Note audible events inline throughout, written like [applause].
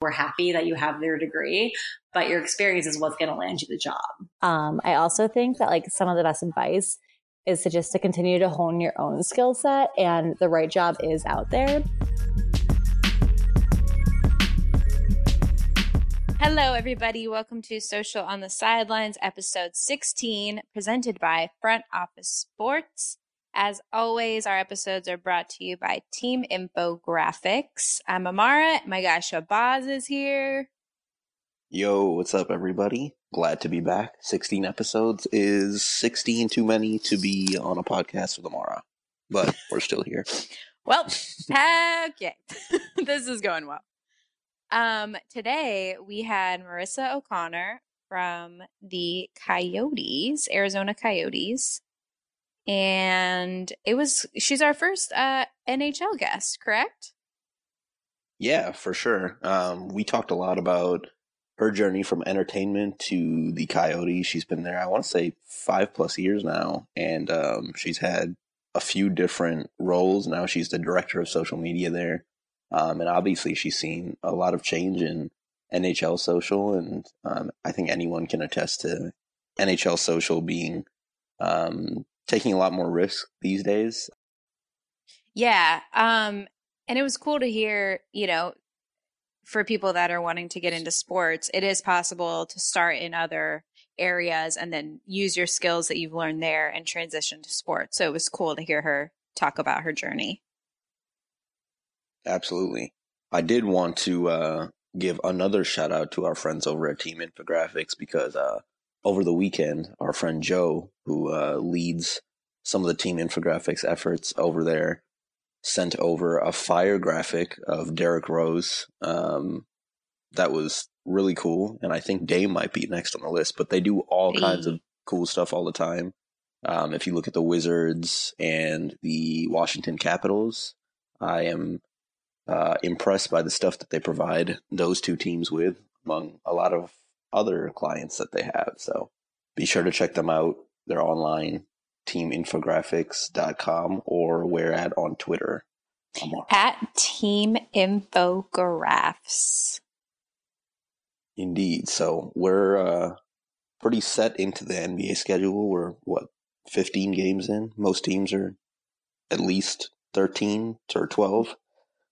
we're happy that you have their degree, but your experience is what's going to land you the job. Um, I also think that like some of the best advice is to just to continue to hone your own skill set and the right job is out there. Hello, everybody. Welcome to Social on the Sidelines, episode 16, presented by Front Office Sports. As always, our episodes are brought to you by Team Infographics. I'm Amara. My guy Shabazz is here. Yo, what's up, everybody? Glad to be back. 16 episodes is 16 too many to be on a podcast with Amara, but we're still here. well, yeah. [laughs] this is going well. Um, today we had Marissa O'Connor from the Coyotes, Arizona Coyotes. And it was she's our first uh NHL guest, correct? Yeah, for sure. Um, we talked a lot about her journey from entertainment to the Coyotes. She's been there, I want to say, five plus years now, and um, she's had a few different roles. Now she's the director of social media there. Um, and obviously, she's seen a lot of change in NHL social, and um, I think anyone can attest to NHL social being um, taking a lot more risk these days. Yeah, um, and it was cool to hear. You know, for people that are wanting to get into sports, it is possible to start in other areas and then use your skills that you've learned there and transition to sports. So it was cool to hear her talk about her journey. Absolutely. I did want to uh, give another shout out to our friends over at Team Infographics because uh, over the weekend, our friend Joe, who uh, leads some of the Team Infographics efforts over there, sent over a fire graphic of Derrick Rose. Um, that was really cool. And I think Dame might be next on the list, but they do all kinds of cool stuff all the time. Um, if you look at the Wizards and the Washington Capitals, I am uh, impressed by the stuff that they provide those two teams with among a lot of other clients that they have. So be sure to check them out. They're online, teaminfographics.com or where at on Twitter. At Team Infographs. Indeed. So we're uh, pretty set into the NBA schedule. We're, what, 15 games in? Most teams are at least 13 or 12.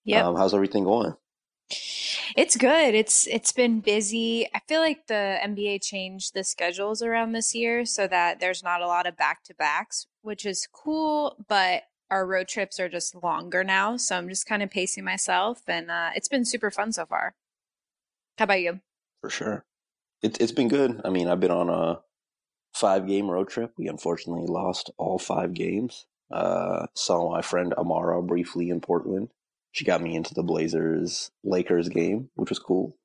Yeah. Um, how's everything going? It's good. It's it's been busy. I feel like the NBA changed the schedules around this year so that there's not a lot of back to backs, which is cool, but our road trips are just longer now. So I'm just kind of pacing myself and uh, it's been super fun so far. How about you? For sure. It, it's been good. I mean, I've been on a five game road trip. We unfortunately lost all five games. Uh, saw my friend Amara briefly in Portland she got me into the Blazers Lakers game, which was cool.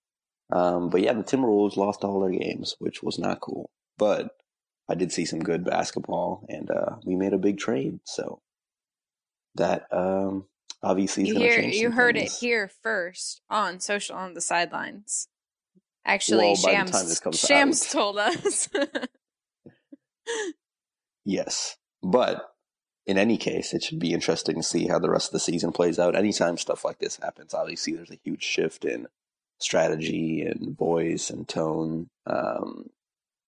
Um, but yeah, the Timberwolves lost all their games, which was not cool. But I did see some good basketball, and uh, we made a big trade. So that um, obviously you, hear, you heard things. it here first on social on the sidelines. Actually, well, Shams Shams out, told us. [laughs] yes, but in any case, it should be interesting to see how the rest of the season plays out. Anytime stuff like this happens, obviously there's a huge shift in strategy and voice and tone. Um,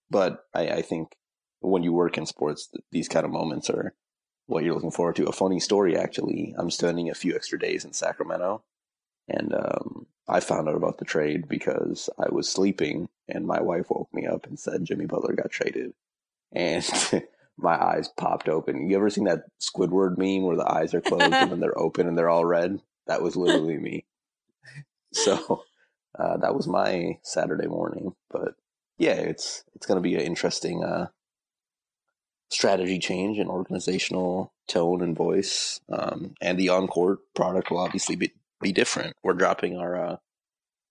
but I, I, think when you work in sports, these kind of moments are what you're looking forward to. A funny story, actually. I'm spending a few extra days in Sacramento, and um, I found out about the trade because I was sleeping, and my wife woke me up and said Jimmy Butler got traded. And [laughs] my eyes popped open. You ever seen that Squidward meme where the eyes are closed and then they're [laughs] open and they're all red? That was literally me. So uh, that was my Saturday morning. But yeah, it's it's going to be an interesting uh, strategy change and organizational tone and voice. Um, and the on court product will obviously be be different. We're dropping our uh,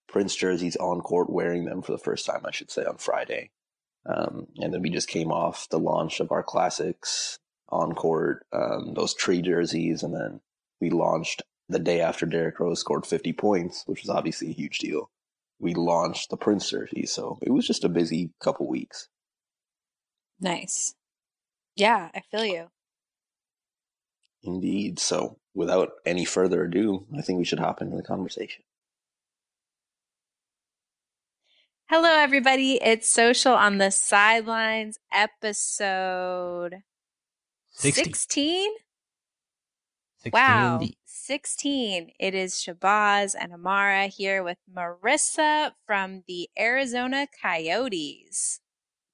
Prince jerseys on court, wearing them for the first time, I should say, on Friday. Um, and then we just came off the launch of our classics on court, um, those tree jerseys, and then we launched the day after Derrick Rose scored 50 points, which was obviously a huge deal. We launched the Prince jersey, so it was just a busy couple weeks. Nice. Yeah, I feel you. Indeed. So, without any further ado, I think we should hop into the conversation. Hello, everybody. It's Social on the Sidelines episode 60. 16. 16. Wow. 16. It is Shabazz and Amara here with Marissa from the Arizona Coyotes.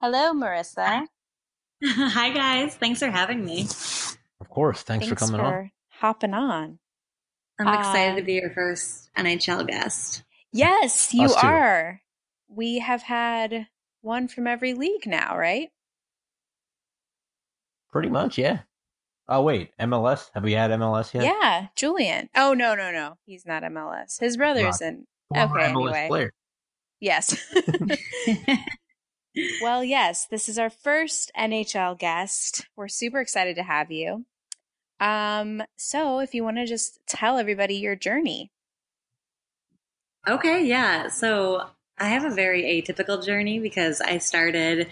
Hello, Marissa. Hi, [laughs] guys. Thanks for having me. Of course. Thanks, for coming on. hopping on. I'm excited Uh, to be your first NHL guest. Yes, you are. We have had one from every league now, right? Pretty much, yeah. Oh, wait. MLS? Have we had MLS yet? Yeah, Julian. Oh no, no, no. He's not MLS. His brother's in. Okay, MLS anyway. player. Yes. [laughs] [laughs] well, yes, this is our first NHL guest. We're super excited to have you. Um, so if you want to just tell everybody your journey. Okay, yeah. So I have a very atypical journey because I started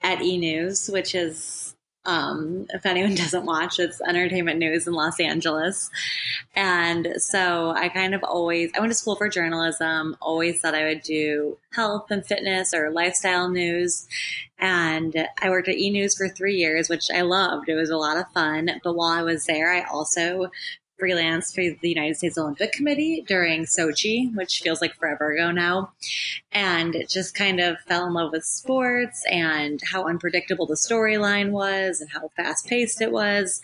at E News, which is, um, if anyone [laughs] doesn't watch, it's entertainment news in Los Angeles. And so I kind of always, I went to school for journalism, always thought I would do health and fitness or lifestyle news. And I worked at E News for three years, which I loved. It was a lot of fun. But while I was there, I also freelanced for the United States Olympic Committee during Sochi, which feels like forever ago now. And it just kind of fell in love with sports and how unpredictable the storyline was and how fast paced it was.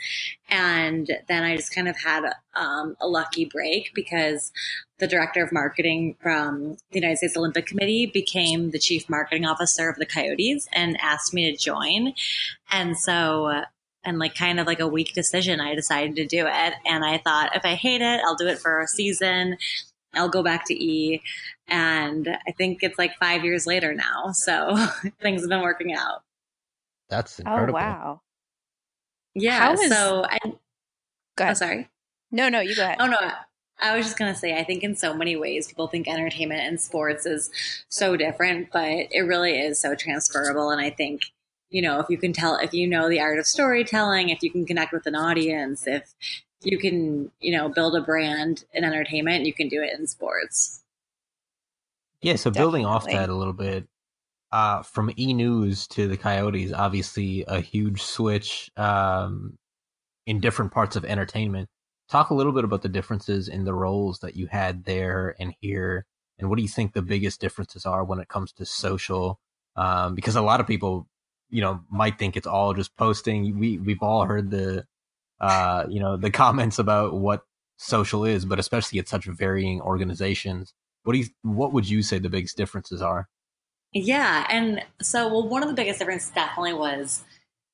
And then I just kind of had um, a lucky break because the director of marketing from the United States Olympic Committee became the chief marketing officer of the Coyotes and asked me to join. And so, and like kind of like a weak decision, I decided to do it. And I thought, if I hate it, I'll do it for a season. I'll go back to E. And I think it's like five years later now. So [laughs] things have been working out. That's oh, incredible. Oh wow. Yeah. How is- so I, Go oh, sorry. No, no, you go ahead. Oh no, I was just gonna say I think in so many ways people think entertainment and sports is so different, but it really is so transferable. And I think you know if you can tell, if you know the art of storytelling, if you can connect with an audience, if you can you know build a brand in entertainment, you can do it in sports. Yeah, so building off that a little bit, uh, from E News to the Coyotes, obviously a huge switch um, in different parts of entertainment. Talk a little bit about the differences in the roles that you had there and here, and what do you think the biggest differences are when it comes to social? Um, because a lot of people, you know, might think it's all just posting. We we've all heard the, uh, you know, the [laughs] comments about what social is, but especially at such varying organizations. What do you? What would you say the biggest differences are? Yeah, and so well, one of the biggest differences definitely was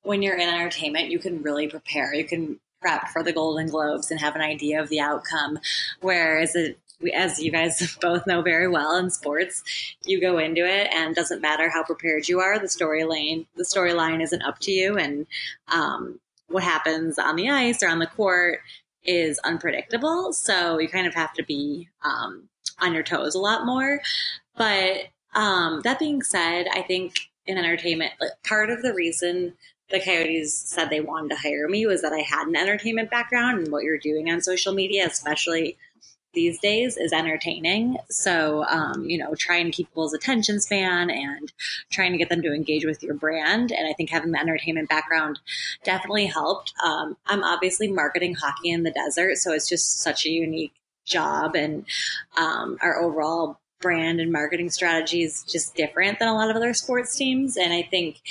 when you're in entertainment, you can really prepare. You can prep for the Golden Globes and have an idea of the outcome. Whereas, it, as you guys [laughs] both know very well in sports, you go into it and doesn't matter how prepared you are. The storyline, the storyline isn't up to you, and um, what happens on the ice or on the court is unpredictable. So you kind of have to be um, on your toes a lot more. But um, that being said, I think in entertainment, like, part of the reason the Coyotes said they wanted to hire me was that I had an entertainment background and what you're doing on social media, especially these days, is entertaining. So, um, you know, trying to keep people's attention span and trying to get them to engage with your brand. And I think having the entertainment background definitely helped. Um, I'm obviously marketing hockey in the desert, so it's just such a unique job, and um, our overall brand and marketing strategy is just different than a lot of other sports teams. And I think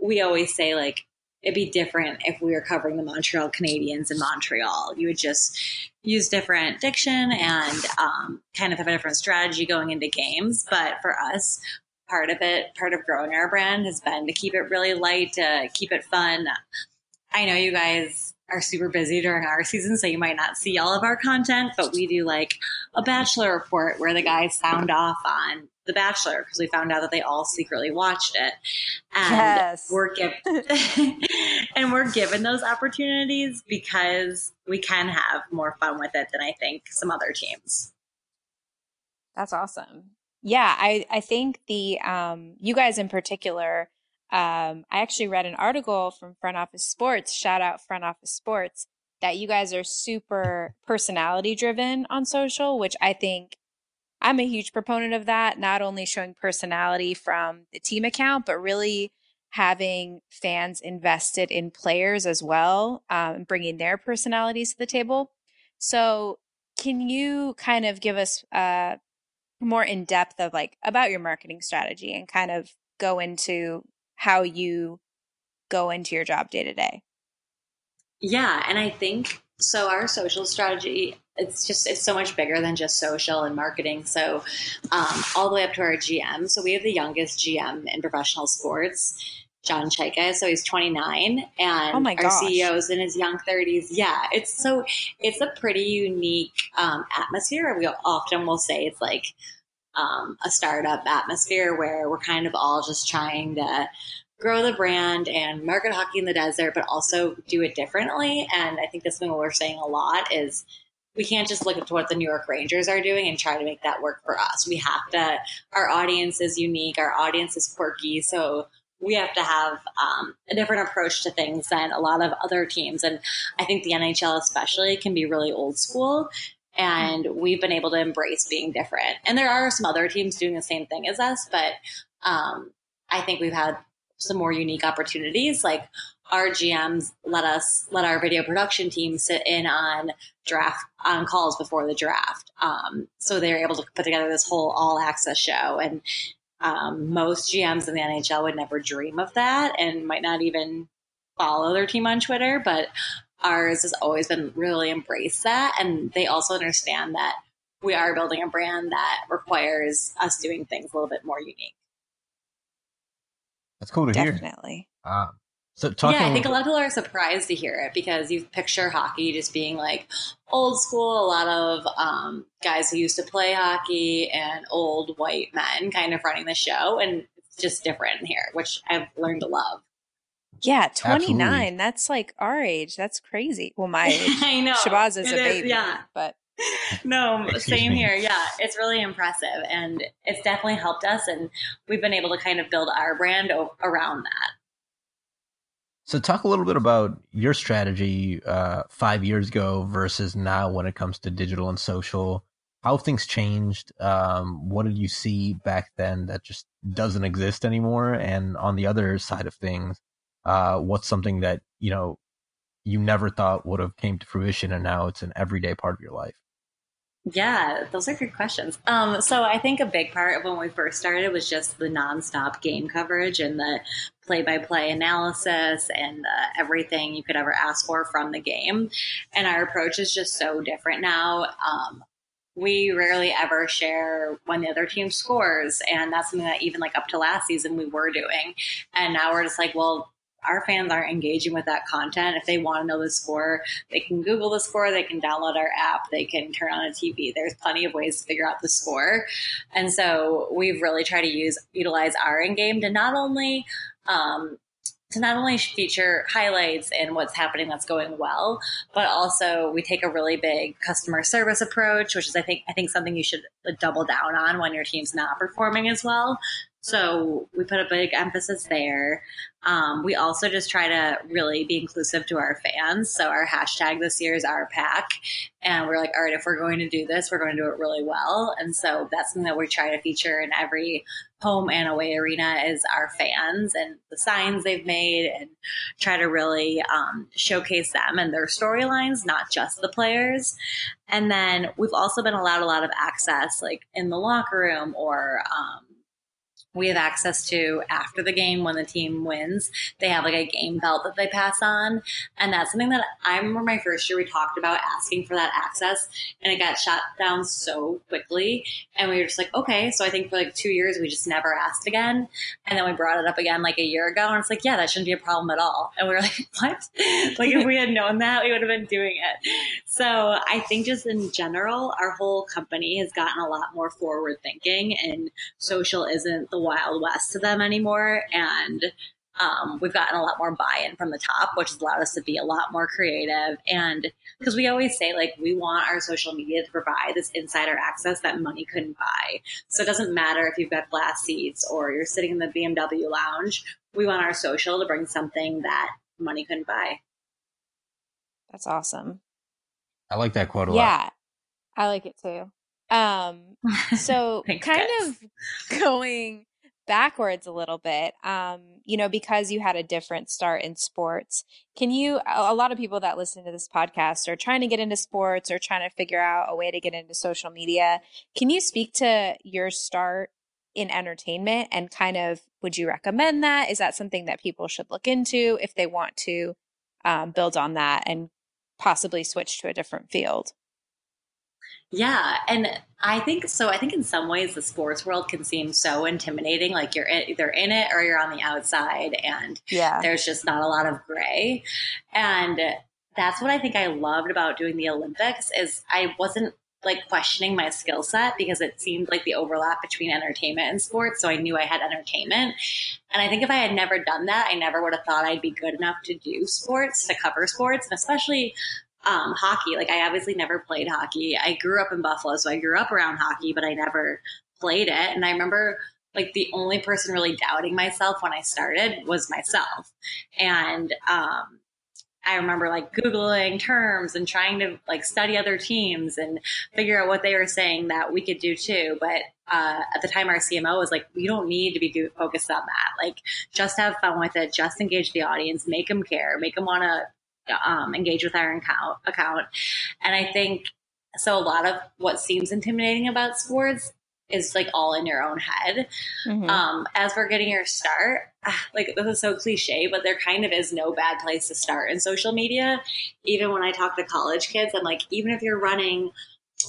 we always say like it'd be different if we were covering the Montreal Canadiens in Montreal. You would just use different diction and um, kind of have a different strategy going into games. But for us, part of it, part of growing our brand has been to keep it really light, to keep it fun. I know you guys are super busy during our season, so you might not see all of our content, but we do like a bachelor report where the guys sound off on The Bachelor because we found out that they all secretly watched it. And Yes. we're given [laughs] [laughs] and we're given those opportunities because we can have more fun with it than I think some other teams. That's awesome. Yeah, I I think the um you guys in particular um I actually read an article from Front Office Sports, shout out Front Office Sports, that you guys are super personality driven on social, which I think I'm a huge proponent of that, not only showing personality from the team account, but really having fans invested in players as well, um, bringing their personalities to the table. So, can you kind of give us uh, more in depth of like about your marketing strategy and kind of go into how you go into your job day to day? Yeah, and I think so. Our social strategy it's just it's so much bigger than just social and marketing. So um, all the way up to our GM. So we have the youngest GM in professional sports. John Chayka. So he's 29 and oh my our CEO is in his young 30s. Yeah, it's so it's a pretty unique um, atmosphere. We often will say it's like um, a startup atmosphere where we're kind of all just trying to grow the brand and market hockey in the desert, but also do it differently. And I think that's something we're saying a lot is we can't just look at what the New York Rangers are doing and try to make that work for us. We have to, our audience is unique, our audience is quirky. So we have to have um, a different approach to things than a lot of other teams. And I think the NHL, especially, can be really old school. And we've been able to embrace being different. And there are some other teams doing the same thing as us, but um, I think we've had some more unique opportunities. Like our GMs let us let our video production team sit in on draft on calls before the draft. Um, so they're able to put together this whole all access show. And um, most GMs in the NHL would never dream of that and might not even follow their team on Twitter. But ours has always been really embrace that, and they also understand that we are building a brand that requires us doing things a little bit more unique. That's cool to Definitely. hear. Definitely. Uh, so talking yeah, I think a lot of people are surprised to hear it because you picture hockey just being like old school. A lot of um, guys who used to play hockey and old white men kind of running the show, and it's just different here, which I've learned to love. Yeah, 29. Absolutely. That's like our age. That's crazy. Well, my [laughs] age. I know. Shabazz is It a baby. yeah. But [laughs] No, Excuse same me. here. Yeah, it's really impressive, and it's definitely helped us, and we've been able to kind of build our brand o- around that. So, talk a little bit about your strategy uh, five years ago versus now when it comes to digital and social. How have things changed? Um, what did you see back then that just doesn't exist anymore? And on the other side of things, uh, what's something that you know you never thought would have came to fruition, and now it's an everyday part of your life? Yeah, those are good questions. Um, so I think a big part of when we first started was just the nonstop game coverage and the play-by-play analysis and uh, everything you could ever ask for from the game. And our approach is just so different now. Um, we rarely ever share when the other team scores, and that's something that even like up to last season we were doing. And now we're just like, well, our fans aren't engaging with that content. If they want to know the score, they can Google the score, they can download our app, they can turn on a TV. There's plenty of ways to figure out the score. And so we've really tried to use utilize our in game to not only um, to not only feature highlights and what's happening that's going well, but also we take a really big customer service approach, which is I think I think something you should double down on when your team's not performing as well. So we put a big emphasis there. Um, we also just try to really be inclusive to our fans. So our hashtag this year is our pack. And we're like, all right, if we're going to do this, we're going to do it really well. And so that's something that we try to feature in every home and away arena is our fans and the signs they've made and try to really um, showcase them and their storylines, not just the players. And then we've also been allowed a lot of access, like in the locker room or um, we have access to after the game when the team wins. They have like a game belt that they pass on. And that's something that I remember my first year we talked about asking for that access and it got shot down so quickly. And we were just like, okay. So I think for like two years we just never asked again. And then we brought it up again like a year ago and it's like, yeah, that shouldn't be a problem at all. And we were [laughs] like, what? like if we had known that, we would have been doing it. So I think just in general, our whole company has gotten a lot more forward thinking and social isn't the wild west to them anymore. And um, we've gotten a lot more buy-in from the top, which has allowed us to be a lot more creative. And because we always say, like, we want our social media to provide this insider access that money couldn't buy. So it doesn't matter if you've got glass seats or you're sitting in the BMW lounge. We want our social to bring something that money couldn't buy. that's awesome. I like that quote a lot. Yeah, I like it too. Um, [laughs] so Thanks, kind guys. of [laughs] going backwards a little bit, um, you know, because you had a different start in sports, can you, a lot of people that listen to this podcast are trying to get into sports or trying to figure out a way to get into social media. Can you speak to your start in entertainment and kind of would you recommend that? Is that something that people should look into if they want to um, build on that and possibly switch to a different field? Yeah, and I think so. I think in some ways the sports world can seem so intimidating. Like you're in, either in it or you're on the outside, and Yeah. there's just not a lot of gray. And that's what I think I loved about doing the Olympics is I wasn't like questioning my skill set because it seemed like the overlap between entertainment and sports. So I knew I had entertainment. And I think if I had never done that, I never would have thought I'd be good enough to do sports, to cover sports, and especially um, hockey. Like I obviously never played hockey. I grew up in Buffalo, so I grew up around hockey, but I never played it. And I remember like the only person really doubting myself when I started was myself. And um, I remember like Googling terms and trying to like study other teams and figure out what they were saying that we could do too. But uh, at the time, our CMO was like, we don't need to be focused on that. Like, just have fun with it, just engage the audience, make them care, make them want to um, engage with our account, account. And I think so. A lot of what seems intimidating about sports is like all in your own head. Mhm. Um, as we're getting your start, ah, like this is so cliche, but there kind of is no bad place to start in social media. Even when I talk to college kids, I'm like, even if you're running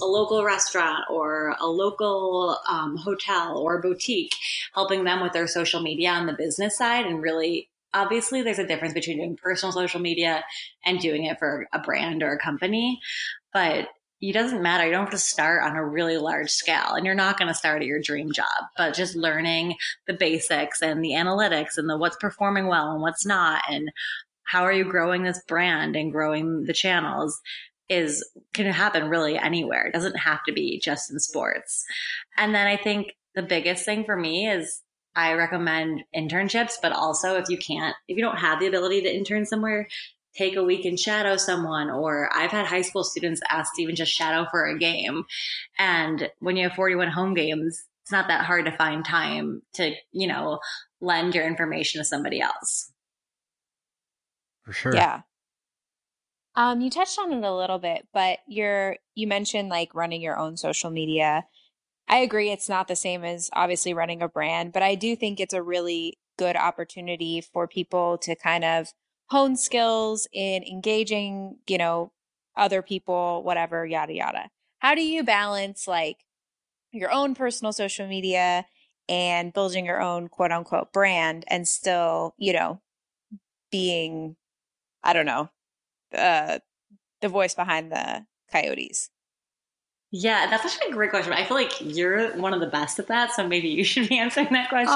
a local restaurant or a local um, hotel or boutique, helping them with their social media on the business side and really. Obviously, there's a difference between doing personal social media and doing it for a brand or a company, but it doesn't matter. You don't have to start on a really large scale and you're not going to start at your dream job, but just learning the basics and the analytics and the what's performing well and what's not and how are you growing this brand and growing the channels is can happen really anywhere. It doesn't have to be just in sports. And then I think the biggest thing for me is I recommend internships, but also if you can't, if you don't have the ability to intern somewhere, take a week and shadow someone. Or I've had high school students ask to even just shadow for a game. And when you have 41 home games, it's not that hard to find time to, you know, lend your information to somebody else. For sure. Yeah. Um, you touched on it a little bit, but you're you mentioned like running your own social media. I agree it's not the same as obviously running a brand, but I do think it's a really good opportunity for people to kind of hone skills in engaging, you know, other people, whatever, yada yada. How do you balance like your own personal social media and building your own quote unquote brand and still, you know, being I don't know, uh, the voice behind the coyotes. Yeah, that's actually a great question. I feel like you're one of the best at that, so maybe you [laughs] should be answering that question.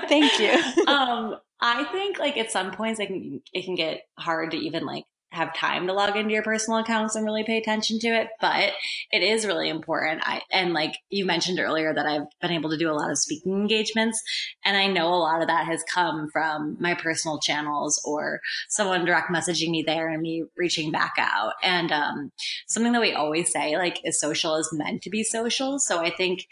[laughs] Thank you. um, I think like at some points it can it can get hard to even like have time to log into your personal accounts and really pay attention to it, but it is really important. I and like you mentioned earlier that I've been able to do a lot of speaking engagements, and I know a lot of that has come from my personal channels or someone direct messaging me there and me reaching back out. And um, something that we always say like is social is meant to be social. So I think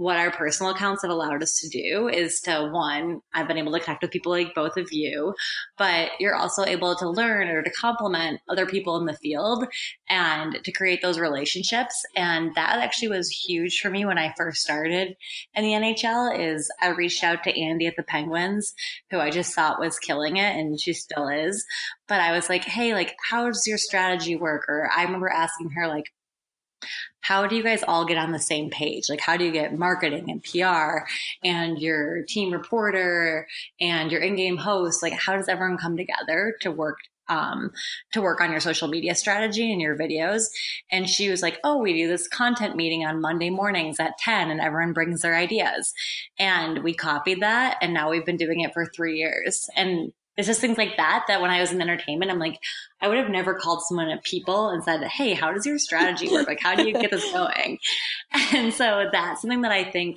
what our personal accounts have allowed us to do is to one, I've been able to connect with people like both of you, but you're also able to learn or to complement other people in the field and to create those relationships. And that actually was huge for me when I first started in the NHL is I reached out to Andy at the Penguins, who I just thought was killing it and she still is. But I was like, hey, like, how does your strategy work? Or I remember asking her, like, how do you guys all get on the same page? Like, how do you get marketing and PR and your team reporter and your in-game host? Like, how does everyone come together to work um, to work on your social media strategy and your videos. And she was like, Oh, we do this content meeting on Monday mornings at 10 and everyone brings their ideas. And we copied that. And now we've been doing it for three years. And it's just things like that that when I was in entertainment, I'm like, I would have never called someone at people and said, Hey, how does your strategy work? Like, how do you get this [laughs] going? And so that's something that I think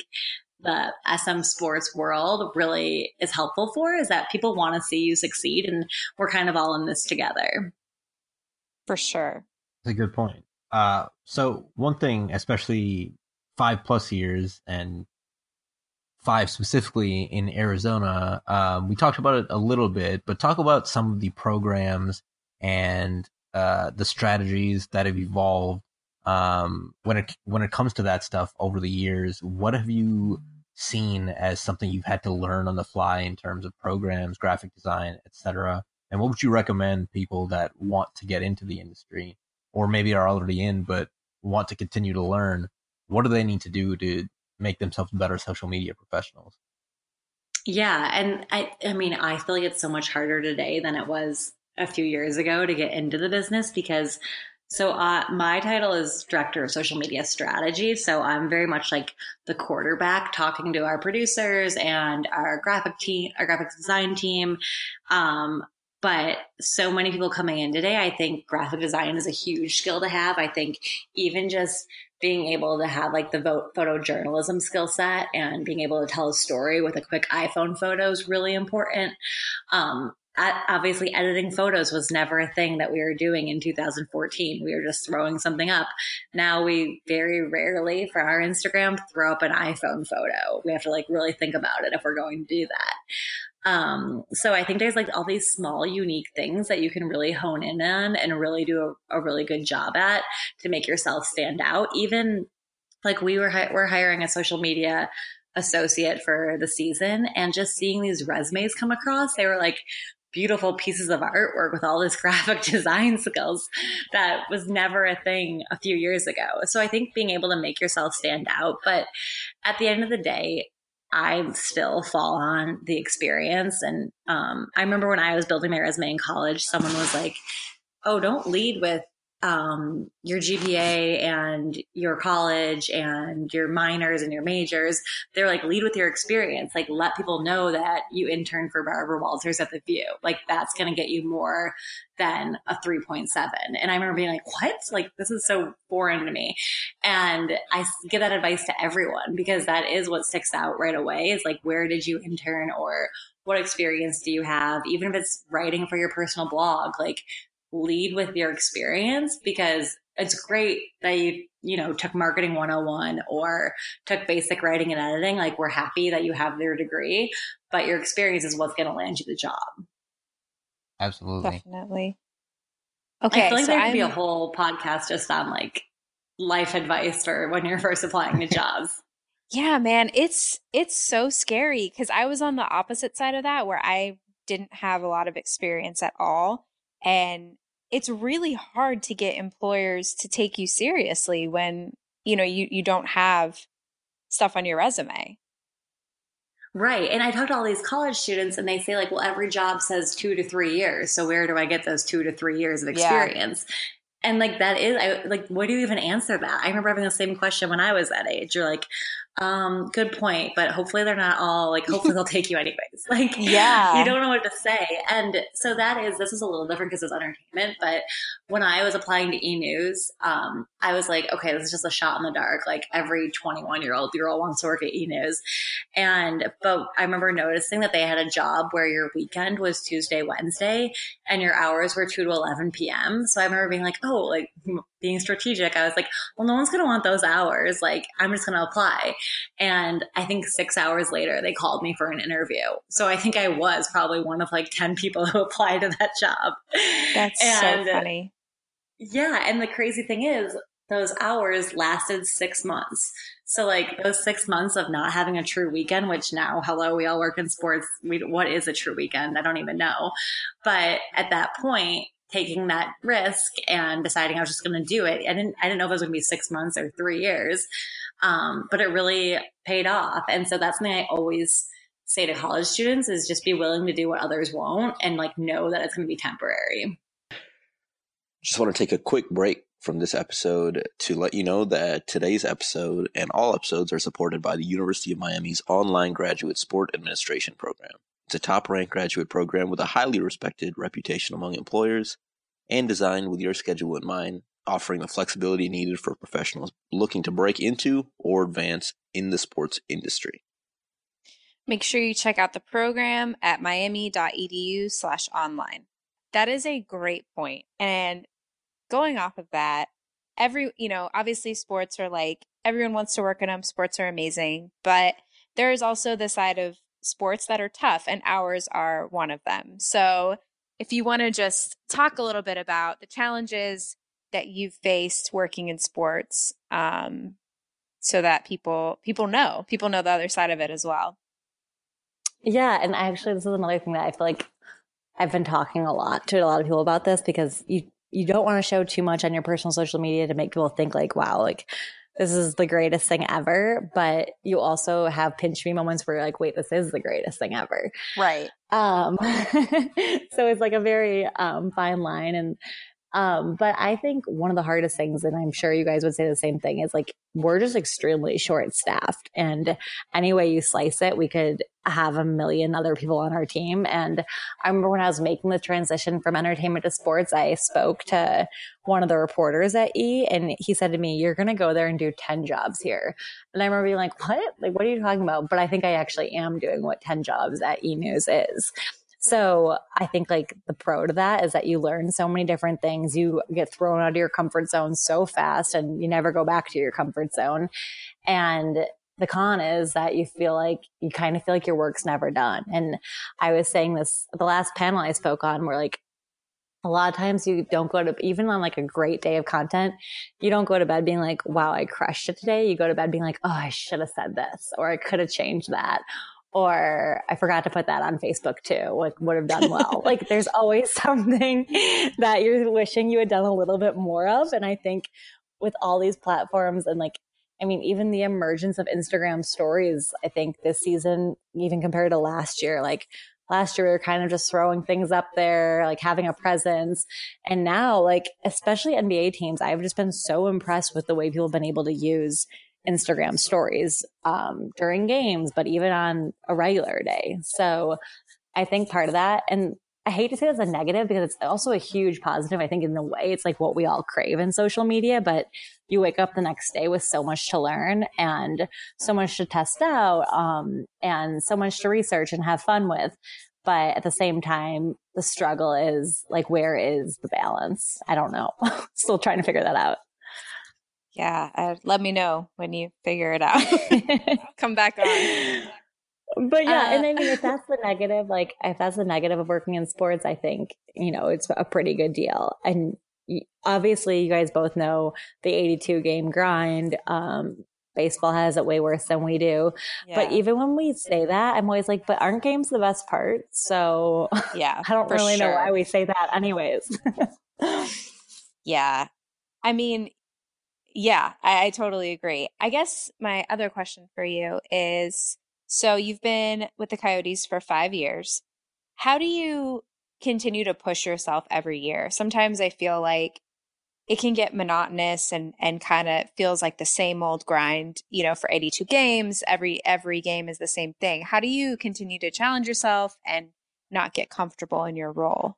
the SM sports world really is helpful for is that people want to see you succeed and we're kind of all in this together. For sure. That's a good point. Uh, so one thing, especially five plus years and five specifically in Arizona, um, we talked about it a little bit, but talk about some of the programs and uh, the strategies that have evolved um, when it when it comes to that stuff over the years. What have you seen as something you've had to learn on the fly in terms of programs, graphic design, etc.? And what would you recommend people that want to get into the industry or maybe are already in but want to continue to learn? What do they need to do to make themselves better social media professionals? Yeah, and I I mean, I feel like it's so much harder today than it was a few years ago to get into the business because so uh, my title is director of social media strategy. So I'm very much like the quarterback, talking to our producers and our graphic team, our graphic design team. Um, but so many people coming in today, I think graphic design is a huge skill to have. I think even just being able to have like the photojournalism skill set and being able to tell a story with a quick iPhone photo is really important. Um, obviously editing photos was never a thing that we were doing in 2014 we were just throwing something up. Now we very rarely for our instagram throw up an iphone photo. We have to like really think about it if we're going to do that um, so i think there's like all these small unique things that you can really hone in on and really do a, a really good job at to make yourself stand out even like we were hi- we're hiring a social media associate for the season and just seeing these resumes come across they were like beautiful pieces of artwork with all this [laughs] graphic design skills that was never a thing a few years ago. So I think being able to make yourself stand out, but at the end of the day, I still fall on the experience. And um, I remember when I was building my resume in college, someone was like, "Oh, don't lead with um, your GPA and your college and your minors and your majors, they're like, lead with your experience. Like, let people know that you interned for Barbara Walters at the View. Like, that's going to get you more than a 3.7. And I remember being like, what? Like, this is so foreign to me. And I give that advice to everyone because that is what sticks out right away is like, where did you intern or what experience do you have? Even if it's writing for your personal blog, like lead with your experience because it's great that you you know took marketing 101 or took basic writing and editing. Like we're happy that you have your degree but your experience is what's going to land you the job. Absolutely. Definitely. Okay i feel like so there could I'm... be a whole podcast just on like life advice for when you're first applying to [laughs] jobs. Yeah man it's it's so scary because i was on the opposite side of that where i didn't have a lot of experience at all. And it's really hard to get employers to take you seriously when you know you you don't have stuff on your resume. Right. And i talk to all these college students and they say like well every job says two to three years so where do i get those two to three years of experience? Yeah. and like that is I, like what do you even answer that? I remember having the same question when i was that age. You're like um, good point, but hopefully they're not all like, hopefully they'll take you anyways. [laughs] Like, yeah, you don't know what to say. And so that is, this is a little different because it's entertainment. But when I was applying to e news, um, I was like, okay, this is just a shot in the dark. Like every 21 year old girl wants to work at e news. And, but I remember noticing that they had a job where your weekend was Tuesday, Wednesday, and your hours were 2 to 11 p.m. So I remember being like, oh, like being strategic, I was like, well, no one's going to want those hours. Like, I'm just going to apply. And I think six hours later, they called me for an interview. So I think I was probably one of like 10 people [laughs] who applied to that job. That's and, so funny. Yeah. And the crazy thing is, those hours lasted six months. So like those six months of not having a true weekend, which now, hello, we all work in sports. We, what is a true weekend? I don't even know. But at that point, taking that risk and deciding I was just going to do it. I didn't, I didn't know if it was going to be six months or three years. Um, but it really paid off. And so that's something I always say to college students is just be willing to do what others won't and like know that it's going to be temporary. Just want to take a quick break from this episode to let you know that today's episode and all episodes are supported by the University of Miami's online graduate sport administration program. It's a top ranked graduate program with a highly respected reputation among employers and designed with your schedule in mind, offering the flexibility needed for professionals looking to break into or advance in the sports industry. Make sure you check out the program at miami.edu slash online. That is a great point. And going off of that, every, you know, obviously sports are like everyone wants to work in them. Sports are amazing, but there is also the side of sports that are tough, and ours are one of them. So, if you want to just talk a little bit about the challenges that you've faced working in sports, um, so that people people know people know the other side of it as well. Yeah, and actually, this is another thing that I feel like I've been talking a lot to a lot of people about this because you you don't want to show too much on your personal social media to make people think like, wow, like this is the greatest thing ever. But you also have pinch me moments where you're like, wait, this is the greatest thing ever. Right. Um, [laughs] so it's like a very um, fine line. And um, but I think one of the hardest things, and I'm sure you guys would say the same thing, is like we're just extremely short staffed. And any way you slice it, we could have a million other people on our team. And I remember when I was making the transition from entertainment to sports, I spoke to one of the reporters at E and he said to me, You're going to go there and do 10 jobs here. And I remember being like, What? Like, what are you talking about? But I think I actually am doing what 10 jobs at E News is. So I think like the pro to that is that you learn so many different things. You get thrown out of your comfort zone so fast and you never go back to your comfort zone. And the con is that you feel like you kind of feel like your work's never done. And I was saying this, the last panel I spoke on where like a lot of times you don't go to even on like a great day of content you don't go to bed being like wow i crushed it today you go to bed being like oh i should have said this or i could have changed that or I forgot to put that on Facebook too, like would have done well. [laughs] like there's always something that you're wishing you had done a little bit more of. And I think with all these platforms and like, I mean, even the emergence of Instagram stories, I think this season, even compared to last year, like last year we were kind of just throwing things up there, like having a presence. And now, like, especially NBA teams, I've just been so impressed with the way people have been able to use Instagram stories um, during games, but even on a regular day. So I think part of that, and I hate to say it's a negative because it's also a huge positive. I think in the way it's like what we all crave in social media, but you wake up the next day with so much to learn and so much to test out, um, and so much to research and have fun with. But at the same time, the struggle is like, where is the balance? I don't know. [laughs] Still trying to figure that out. Yeah, uh, let me know when you figure it out. [laughs] [laughs] Come back on. But yeah, uh, and I mean, if [laughs] that's the negative, like if that's the negative of working in sports, I think you know it's a pretty good deal. And obviously, you guys both know the 82 game grind. Um, baseball has it way worse than we do. Yeah. But even when we say that, I'm always like, but aren't games the best part? So yeah, I don't really sure. know why we say that, anyways. yeah, I mean, yeah, I, I totally agree. I guess my other question for you is so you've been with the Coyotes for five years. How do you continue to push yourself every year? Sometimes I feel like it can get monotonous and and kind of feels like the same old grind you know for 82 games every every game is the same thing how do you continue to challenge yourself and not get comfortable in your role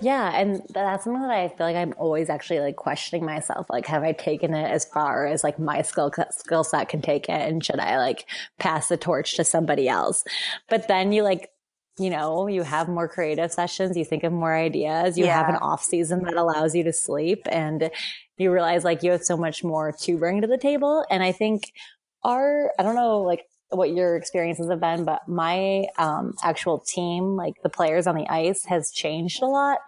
yeah, and that's something that I feel like I'm always actually like questioning myself. Like, have I taken it as far as like my skill skill set can take it, and should I like pass the torch to somebody else? But then you like, you know, you have more creative sessions. You think of more ideas. You yeah. have an off season that allows you to sleep, and you realize like you have so much more to bring to the table. And I think our I don't know like what your experiences have been, but my um, actual team, like the players on the ice, has changed a lot.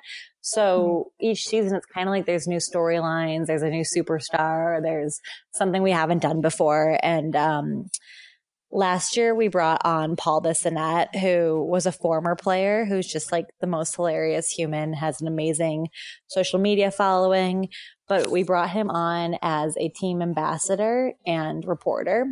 So mm-hmm. each season, it's kind of like there's new storylines, there's a new superstar, there's something we haven't done before. And um, last year, we brought on Paul Bissonnette, who was a former player who's just like the most hilarious human, has an amazing social media following. But we brought him on as a team ambassador and reporter.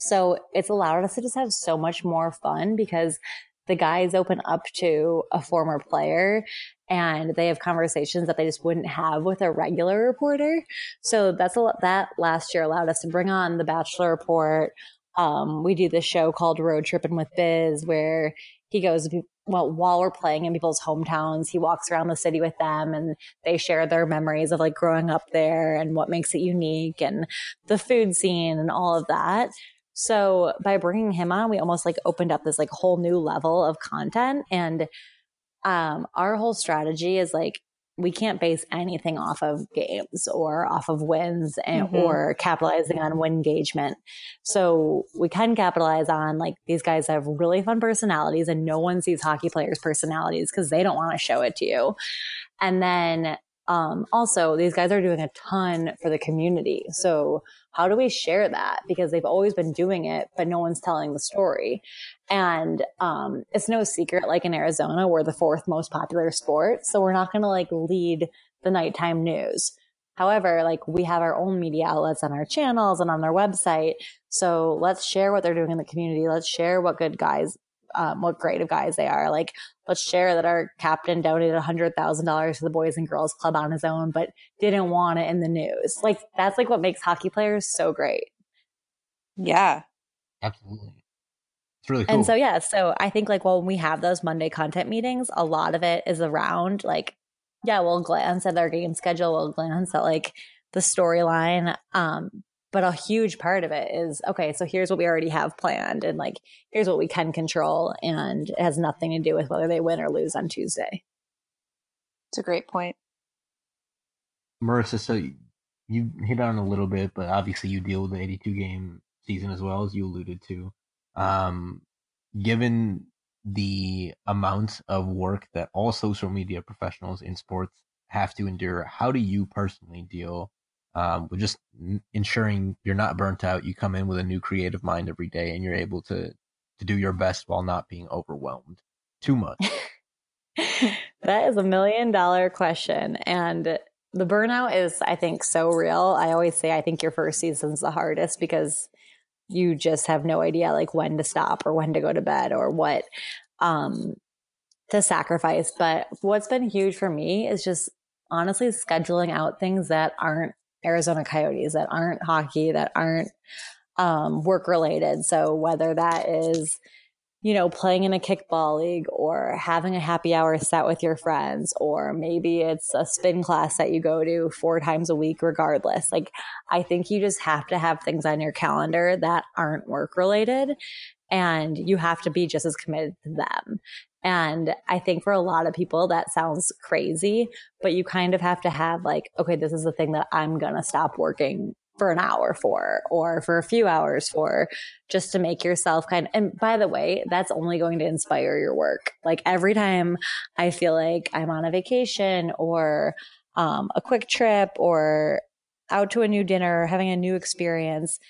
So it's allowed us to just have so much more fun because the guys open up to a former player and they have conversations that they just wouldn't have with a regular reporter. So that's a lot that last year allowed us to bring on the Bachelor Report. Um, we do this show called Road Tripping with Biz where he goes, well, while we're playing in people's hometowns, he walks around the city with them and they share their memories of like growing up there and what makes it unique and the food scene and all of that. So by bringing him on, we almost like opened up this like whole new level of content. And um, our whole strategy is like we can't base anything off of games or off of wins and, Mm-hmm. or capitalizing on win engagement. So we can capitalize on like these guys have really fun personalities and no one sees hockey players' personalities because they don't want to show it to you. And then um, also these guys are doing a ton for the community. So how do we share that? Because they've always been doing it, but no one's telling the story. And um, it's no secret, like in Arizona, we're the fourth most popular sport. So we're not going to like lead the nighttime news. However, like we have our own media outlets on our channels and on their website. So let's share what they're doing in the community. Let's share what good guys, um, what great of guys they are. Like, let's share that our captain donated $100,000 to the Boys and Girls Club on his own, but didn't want it in the news. Like, that's like what makes hockey players so great. Yeah. Absolutely. It's really cool. And so, yeah, so I think like well, when we have those Monday content meetings, a lot of it is around like, yeah, we'll glance at our game schedule, we'll glance at like the storyline. Um, but a huge part of it is okay, so here's what we already have planned, and like here's what we can control, and it has nothing to do with whether they win or lose on Tuesday. It's a great point. Marissa, so you- you hit on a little bit, but obviously you deal with the 82 game season as well as you alluded to. Um, given the amount of work that all social media professionals in sports have to endure, how do you personally deal um, with just ensuring you're not burnt out? You come in with a new creative mind every day, and you're able to to do your best while not being overwhelmed too much. [laughs] that is a million dollar question. And the burnout is, I think, so real. I always say, I think your first season's the hardest because you just have no idea like when to stop or when to go to bed or what um to sacrifice. But what's been huge for me is just honestly scheduling out things that aren't Arizona Coyotes, that aren't hockey, that aren't um, work related. So whether that is, you know, playing in a kickball league or having a happy hour set with your friends, or maybe it's a spin class that you go to four times a week, regardless. Like, I think you just have to have things on your calendar that aren't work related and you have to be just as committed to them. And I think for a lot of people that sounds crazy, but you kind of have to have like, okay, this is the thing that I'm going to stop working for an hour for or for a few hours for just to make yourself kind of, and by the way, that's only going to inspire your work. Like every time I feel like I'm on a vacation or um, a quick trip or out to a new dinner, or having a new experience,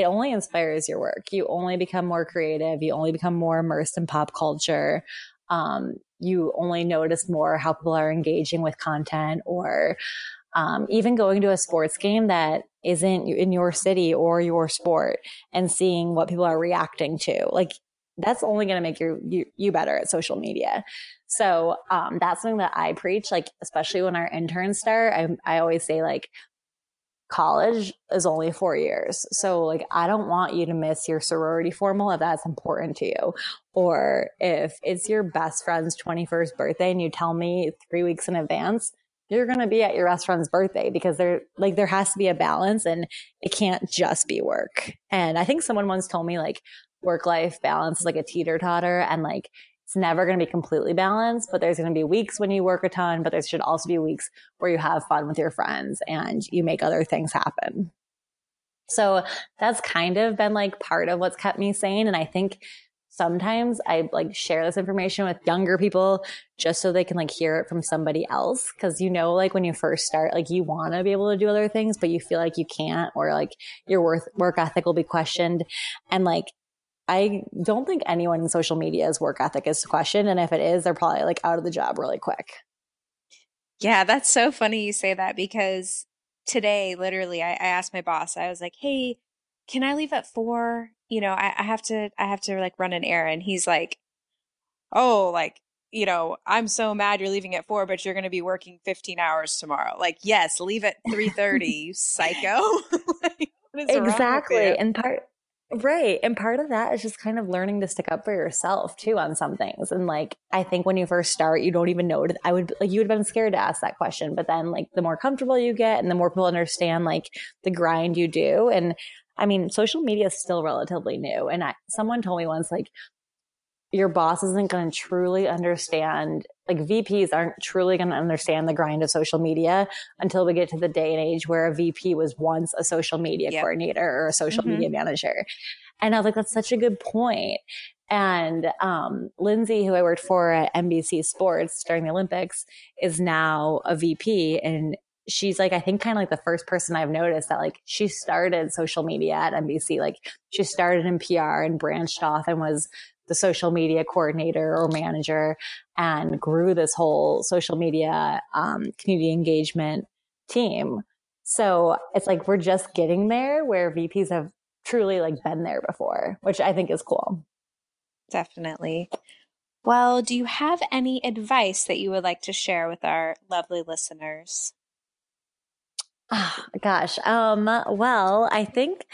it only inspires your work. You only become more creative. You only become more immersed in pop culture. Um, you only notice more how people are engaging with content or um, even going to a sports game that isn't in your city or your sport and seeing what people are reacting to. Like that's only going to make you, you, you better at social media. So, um, that's something that I preach, like, especially when our interns start, I, I always say like, college is only four years. So like, I don't want you to miss your sorority formal if that's important to you. Or if it's your best friend's 21st birthday and you tell me three weeks in advance, you're going to be at your best friend's birthday because there, like, there has to be a balance and it can't just be work. And I think someone once told me like work life balance is like a teeter totter and like, it's never going to be completely balanced, but there's going to be weeks when you work a ton, but there should also be weeks where you have fun with your friends and you make other things happen. So that's kind of been like part of what's kept me sane. And I think sometimes I like share this information with younger people just so they can like hear it from somebody else. Cause you know, like when you first start, like you want to be able to do other things, but you feel like you can't, or like your worth, work ethic will be questioned. And like, I don't think anyone in social media's work ethic is questioned. And if it is, they're probably like out of the job really quick. Yeah, that's so funny you say that because today, literally, I, I asked my boss, I was like, hey, can I leave at four? You know, I, I have to, I have to like run an errand. He's like, oh, like, you know, I'm so mad you're leaving at four, but you're going to be working 15 hours tomorrow. Like, yes, leave at 3.30, you psycho. [laughs] like, what is wrong with exactly and part right and part of that is just kind of learning to stick up for yourself too on some things and like i think when you first start you don't even know it i would like you would have been scared to ask that question but then like the more comfortable you get and the more people understand like the grind you do and i mean social media is still relatively new and I, someone told me once like your boss isn't going to truly understand like VPs aren't truly going to understand the grind of social media until we get to the day and age where a VP was once a social media yep. coordinator or a social mm-hmm. media manager. And I was like, that's such a good point. And um, Lindsay, who I worked for at NBC Sports during the Olympics, is now a VP. And she's like, I think kind of like the first person I've noticed that like she started social media at NBC. Like she started in PR and branched off and was the social media coordinator or manager and grew this whole social media um, community engagement team. So it's like we're just getting there where VPs have truly like been there before, which I think is cool. Definitely. Well, do you have any advice that you would like to share with our lovely listeners? Oh, gosh. Um, well, I think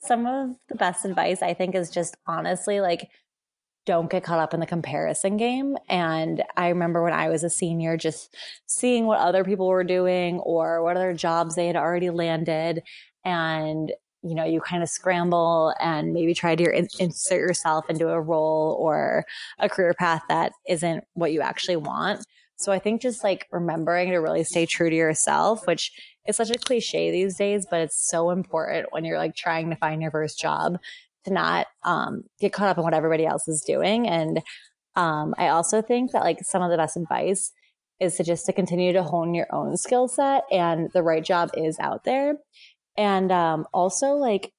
some of the best advice I think is just honestly like don't get caught up in the comparison game. And I remember when I was a senior, just seeing what other people were doing or what other jobs they had already landed. And, you know, you kind of scramble and maybe try to insert yourself into a role or a career path that isn't what you actually want. So I think just like remembering to really stay true to yourself, which is such a cliche these days, but it's so important when you're like trying to find your first job to not um, get caught up in what everybody else is doing. And um, I also think that like some of the best advice is to just to continue to hone your own skill set and the right job is out there. And um, also like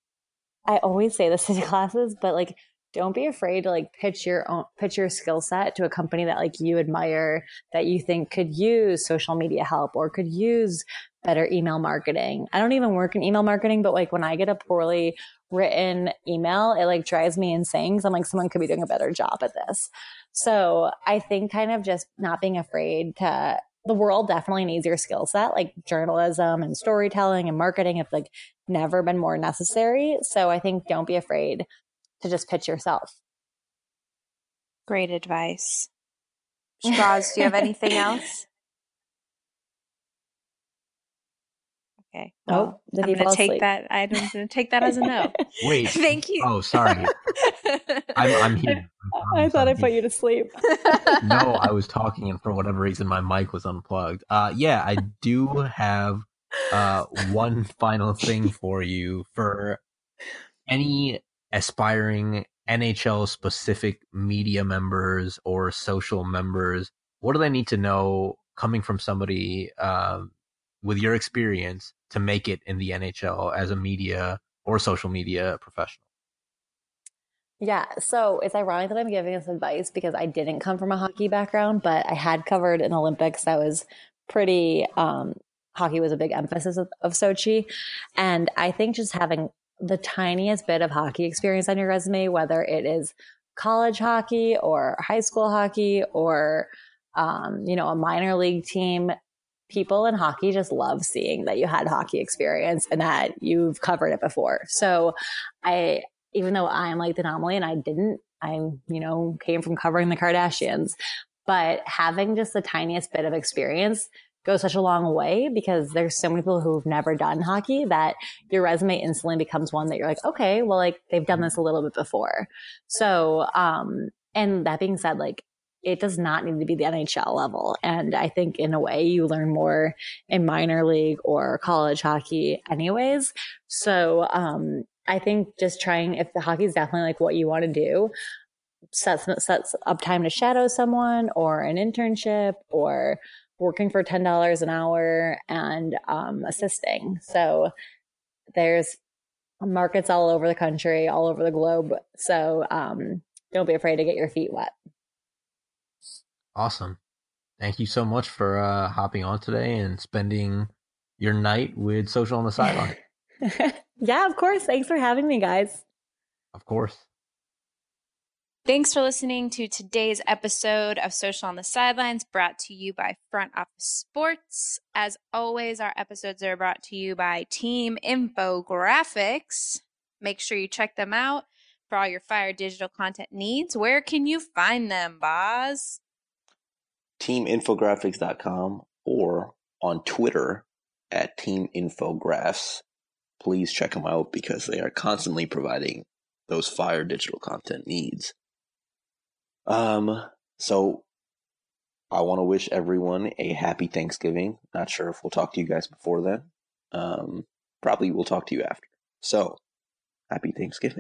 I always say this [laughs] in classes, but like don't be afraid to like pitch your own pitch your skill set to a company that like you admire that you think could use social media help or could use better email marketing. I don't even work in email marketing, but like when I get a poorly written email, it like drives me insane because I'm like, someone could be doing a better job at this. So I think kind of just not being afraid to, the world definitely needs your skill set, like journalism and storytelling and marketing have like never been more necessary. So I think don't be afraid to just pitch yourself. Great advice. [laughs] Straws, do you have anything else? Okay. Well, oh, I'm going to take that. I'm going to take that as a no. [laughs] Wait. Thank you. Oh, sorry. [laughs] I'm, I'm here. I, I thought I put you to sleep. [laughs] no, I was talking, and for whatever reason, my mic was unplugged. Uh, yeah, I do have uh, one final thing for you for any aspiring NHL specific media members or social members. What do they need to know coming from somebody uh, with your experience to make it in the NHL as a media or social media professional? Yeah, so it's ironic that I'm giving this advice because I didn't come from a hockey background, but I had covered an Olympics that was pretty um, hockey was a big emphasis of, of Sochi. And I think just having the tiniest bit of hockey experience on your resume, whether it is college hockey or high school hockey or um, you know, a minor league team, people in hockey just love seeing that you had hockey experience and that you've covered it before. So I, even though I'm like the anomaly and I didn't, I, you know, came from covering the Kardashians, but having just the tiniest bit of experience goes such a long way because there's so many people who've never done hockey that your resume instantly becomes one that you're like, okay, well, like they've done this a little bit before. So, um, and that being said, like it does not need to be the NHL level. And I think in a way you learn more in minor league or college hockey anyways. So, um, I think just trying, if the hockey is definitely like what you want to do, sets, sets up time to shadow someone or an internship or working for $10 an hour and, um, assisting. So there's markets all over the country, all over the globe. So, um, don't be afraid to get your feet wet. Awesome. Thank you so much for uh, hopping on today and spending your night with Social on the Sideline. [laughs] yeah, of course. Thanks for having me, guys. Of course. Thanks for listening to today's episode of Social on the Sidelines, brought to you by Front Office Sports. As always, our episodes are brought to you by Team Infographics. Make sure you check them out for all your fire digital content needs. Where can you find them, Boz? teaminfographics.com or on Twitter at teaminfographs. Please check them out because they are constantly providing those fire digital content needs. Um, so I want to wish everyone a happy Thanksgiving. Not sure if we'll talk to you guys before then. Um, probably we'll talk to you after. So, happy Thanksgiving.